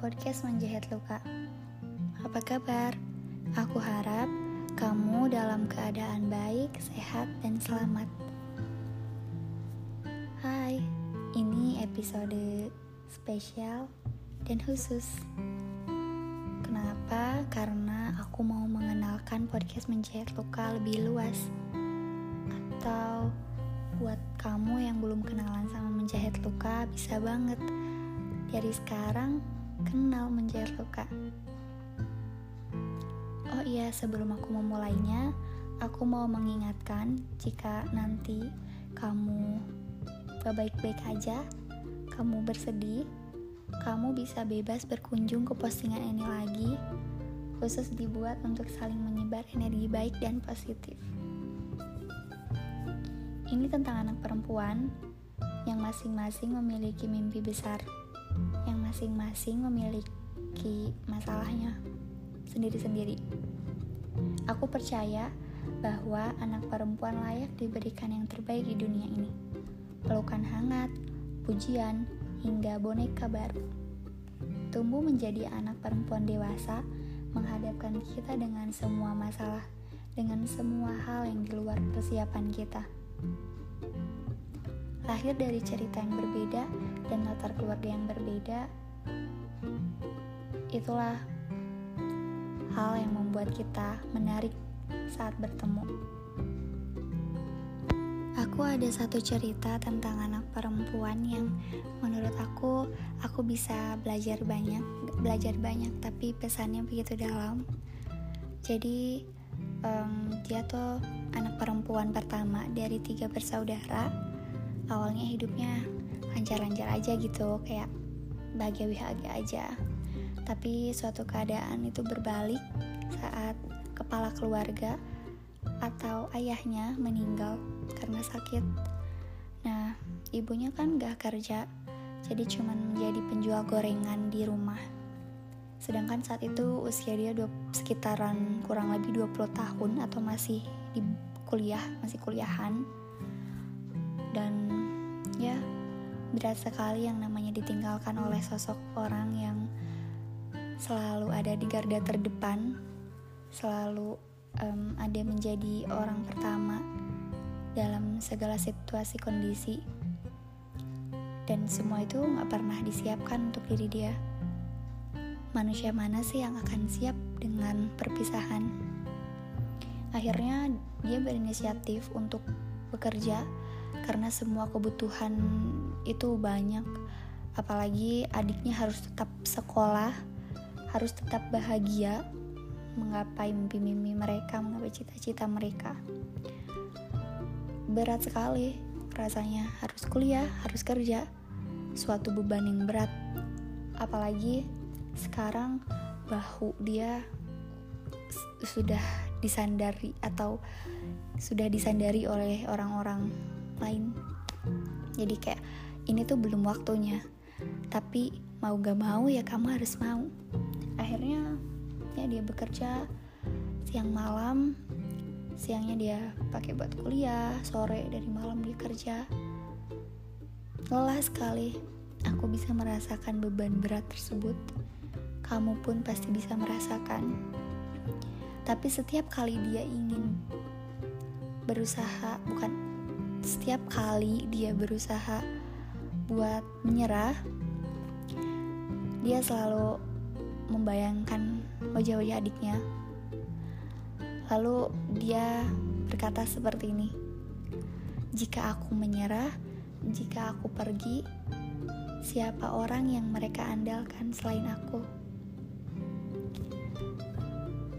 podcast Menjahit Luka. Apa kabar? Aku harap kamu dalam keadaan baik, sehat, dan selamat. Hai, ini episode spesial dan khusus. Kenapa? Karena aku mau mengenalkan podcast Menjahit Luka lebih luas. Atau buat kamu yang belum kenalan sama Menjahit Luka, bisa banget dari sekarang kenal menjahit luka. Oh iya, sebelum aku memulainya, aku mau mengingatkan jika nanti kamu gak baik-baik aja, kamu bersedih, kamu bisa bebas berkunjung ke postingan ini lagi, khusus dibuat untuk saling menyebar energi baik dan positif. Ini tentang anak perempuan yang masing-masing memiliki mimpi besar yang masing-masing memiliki masalahnya sendiri-sendiri. Aku percaya bahwa anak perempuan layak diberikan yang terbaik di dunia ini. Pelukan hangat, pujian, hingga boneka baru. Tumbuh menjadi anak perempuan dewasa menghadapkan kita dengan semua masalah, dengan semua hal yang di luar persiapan kita lahir dari cerita yang berbeda dan latar keluarga yang berbeda, itulah hal yang membuat kita menarik saat bertemu. Aku ada satu cerita tentang anak perempuan yang menurut aku aku bisa belajar banyak, belajar banyak tapi pesannya begitu dalam. Jadi um, dia tuh anak perempuan pertama dari tiga bersaudara awalnya hidupnya lancar-lancar aja gitu kayak bahagia bahagia aja. Tapi suatu keadaan itu berbalik saat kepala keluarga atau ayahnya meninggal karena sakit. Nah ibunya kan gak kerja jadi cuman menjadi penjual gorengan di rumah. Sedangkan saat itu usia dia dua, sekitaran kurang lebih 20 tahun atau masih di kuliah masih kuliahan. Dan ya berat sekali yang namanya ditinggalkan oleh sosok orang yang selalu ada di garda terdepan, selalu um, ada menjadi orang pertama dalam segala situasi kondisi, dan semua itu nggak pernah disiapkan untuk diri dia. Manusia mana sih yang akan siap dengan perpisahan? Akhirnya dia berinisiatif untuk bekerja karena semua kebutuhan itu banyak. Apalagi adiknya harus tetap sekolah harus tetap bahagia menggapai mimpi-mimpi mereka menggapai cita-cita mereka. Berat sekali rasanya harus kuliah harus kerja suatu beban yang berat. Apalagi sekarang bahu dia sudah disandari atau sudah disandari oleh orang-orang lain. Jadi kayak ini tuh belum waktunya. Tapi mau gak mau ya kamu harus mau. Akhirnya ya dia bekerja siang malam. Siangnya dia pakai buat kuliah sore dari malam dia kerja. Lelah sekali. Aku bisa merasakan beban berat tersebut. Kamu pun pasti bisa merasakan. Tapi setiap kali dia ingin berusaha bukan setiap kali dia berusaha buat menyerah, dia selalu membayangkan wajah-wajah adiknya. Lalu dia berkata seperti ini: "Jika aku menyerah, jika aku pergi, siapa orang yang mereka andalkan selain aku?"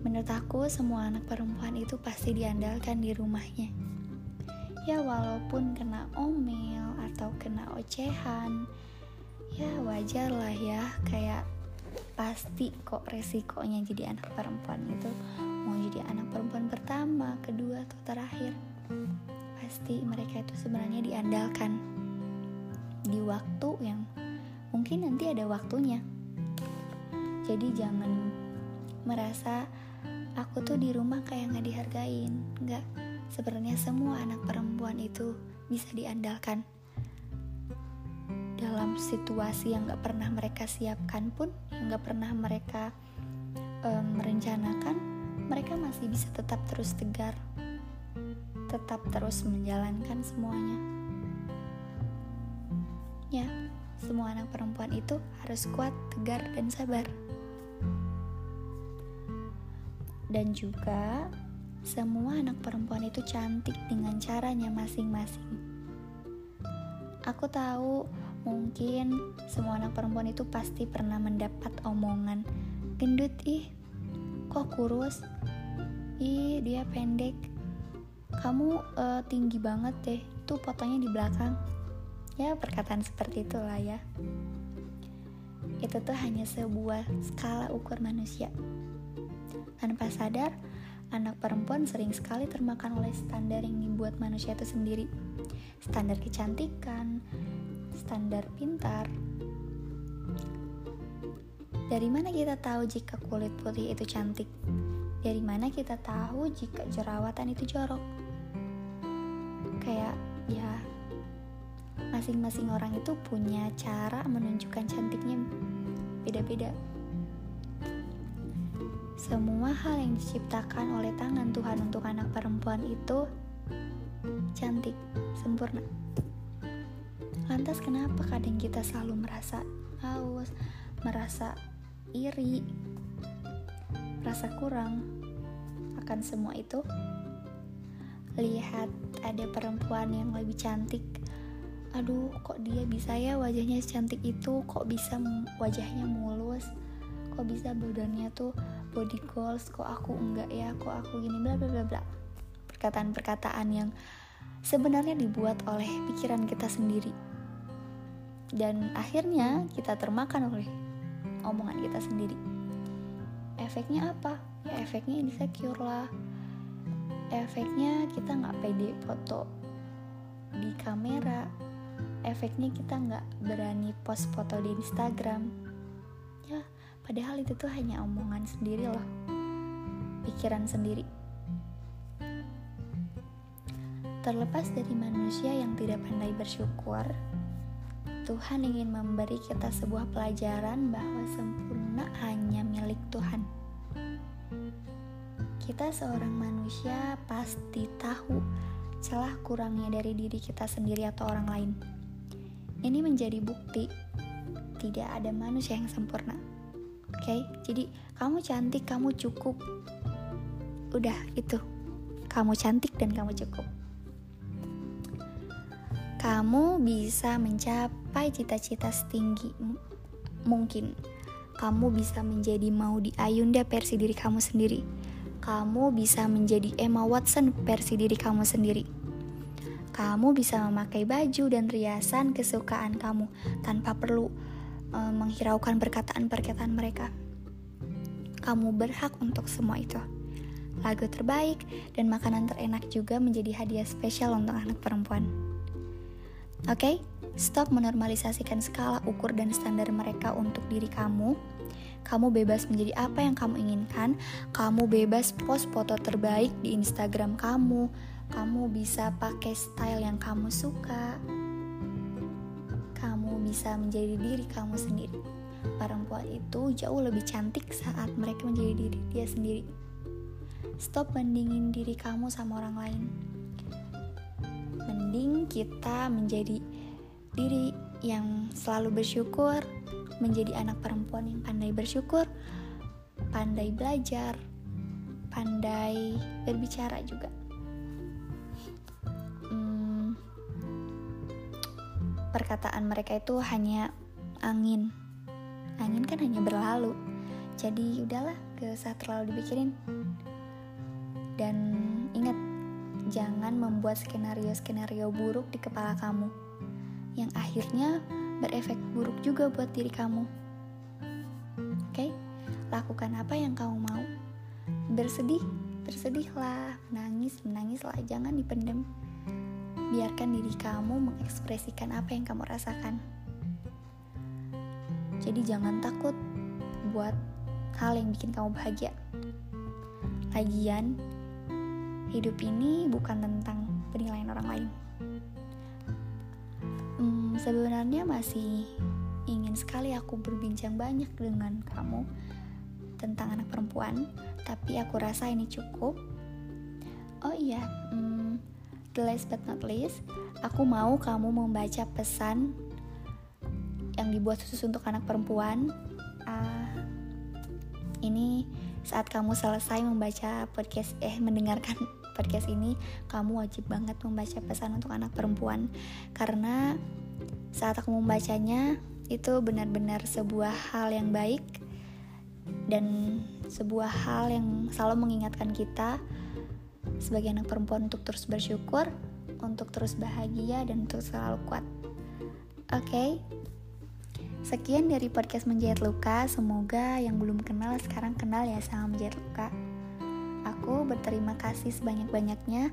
Menurut aku, semua anak perempuan itu pasti diandalkan di rumahnya ya walaupun kena omel atau kena ocehan. Ya wajar lah ya. Kayak pasti kok resikonya jadi anak perempuan itu mau jadi anak perempuan pertama, kedua atau terakhir. Pasti mereka itu sebenarnya diandalkan di waktu yang mungkin nanti ada waktunya. Jadi jangan merasa aku tuh di rumah kayak nggak dihargain. Nggak Sebenarnya semua anak perempuan itu bisa diandalkan. Dalam situasi yang gak pernah mereka siapkan pun, yang gak pernah mereka um, merencanakan, mereka masih bisa tetap terus tegar, tetap terus menjalankan semuanya. Ya, semua anak perempuan itu harus kuat, tegar, dan sabar. Dan juga semua anak perempuan itu cantik dengan caranya masing-masing. Aku tahu mungkin semua anak perempuan itu pasti pernah mendapat omongan gendut ih kok kurus? Ih dia pendek. Kamu uh, tinggi banget deh. Tuh fotonya di belakang. Ya perkataan seperti itulah ya. Itu tuh hanya sebuah skala ukur manusia. Tanpa sadar, anak perempuan sering sekali termakan oleh standar yang dibuat manusia itu sendiri. Standar kecantikan, standar pintar. Dari mana kita tahu jika kulit putih itu cantik? Dari mana kita tahu jika jerawatan itu jorok? Kayak ya masing-masing orang itu punya cara menunjukkan cantiknya beda-beda. Semua hal yang diciptakan oleh tangan Tuhan untuk anak perempuan itu cantik, sempurna. Lantas kenapa kadang kita selalu merasa haus, merasa iri, merasa kurang akan semua itu? Lihat ada perempuan yang lebih cantik. Aduh, kok dia bisa ya wajahnya secantik itu? Kok bisa wajahnya mulus? Kok bisa badannya tuh body goals kok aku enggak ya kok aku gini bla bla bla bla perkataan-perkataan yang sebenarnya dibuat oleh pikiran kita sendiri. Dan akhirnya kita termakan oleh omongan kita sendiri. Efeknya apa? Ya efeknya insecure lah. Efeknya kita nggak pede foto di kamera. Efeknya kita nggak berani post foto di Instagram. Padahal itu tuh hanya omongan sendiri loh. Pikiran sendiri. Terlepas dari manusia yang tidak pandai bersyukur, Tuhan ingin memberi kita sebuah pelajaran bahwa sempurna hanya milik Tuhan. Kita seorang manusia pasti tahu celah kurangnya dari diri kita sendiri atau orang lain. Ini menjadi bukti tidak ada manusia yang sempurna okay? jadi kamu cantik kamu cukup udah itu kamu cantik dan kamu cukup kamu bisa mencapai cita-cita setinggi mungkin kamu bisa menjadi mau di Ayunda versi diri kamu sendiri kamu bisa menjadi Emma Watson versi diri kamu sendiri kamu bisa memakai baju dan riasan kesukaan kamu tanpa perlu uh, menghiraukan perkataan-perkataan mereka. Kamu berhak untuk semua itu. Lagu terbaik dan makanan terenak juga menjadi hadiah spesial untuk anak perempuan. Oke, okay? stop menormalisasikan skala ukur dan standar mereka untuk diri kamu. Kamu bebas menjadi apa yang kamu inginkan. Kamu bebas post foto terbaik di Instagram kamu. Kamu bisa pakai style yang kamu suka bisa menjadi diri kamu sendiri. Perempuan itu jauh lebih cantik saat mereka menjadi diri dia sendiri. Stop bandingin diri kamu sama orang lain. Mending kita menjadi diri yang selalu bersyukur, menjadi anak perempuan yang pandai bersyukur, pandai belajar, pandai berbicara juga. perkataan mereka itu hanya angin. Angin kan hanya berlalu. Jadi udahlah gak usah terlalu dipikirin. Dan ingat jangan membuat skenario-skenario buruk di kepala kamu yang akhirnya berefek buruk juga buat diri kamu oke okay? lakukan apa yang kamu mau bersedih bersedihlah menangis menangislah jangan dipendam biarkan diri kamu mengekspresikan apa yang kamu rasakan. Jadi jangan takut buat hal yang bikin kamu bahagia. Lagian, hidup ini bukan tentang penilaian orang lain. hmm, sebenarnya masih ingin sekali aku berbincang banyak dengan kamu tentang anak perempuan, tapi aku rasa ini cukup. Oh iya, hmm, the last but not least, aku mau kamu membaca pesan yang dibuat khusus untuk anak perempuan. Uh, ini saat kamu selesai membaca podcast, eh mendengarkan podcast ini, kamu wajib banget membaca pesan untuk anak perempuan karena saat aku membacanya itu benar-benar sebuah hal yang baik dan sebuah hal yang selalu mengingatkan kita sebagai anak perempuan untuk terus bersyukur, untuk terus bahagia dan untuk selalu kuat. Oke. Okay? Sekian dari podcast Menjahit Luka. Semoga yang belum kenal sekarang kenal ya sama Menjahit Luka. Aku berterima kasih sebanyak-banyaknya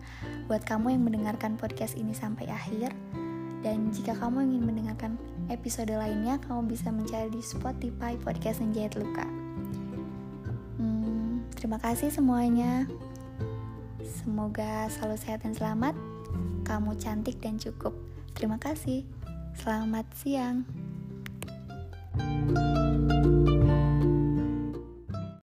buat kamu yang mendengarkan podcast ini sampai akhir. Dan jika kamu ingin mendengarkan episode lainnya, kamu bisa mencari di Spotify Podcast Menjahit Luka. Hmm, terima kasih semuanya. Semoga selalu sehat dan selamat. Kamu cantik dan cukup. Terima kasih. Selamat siang. thank you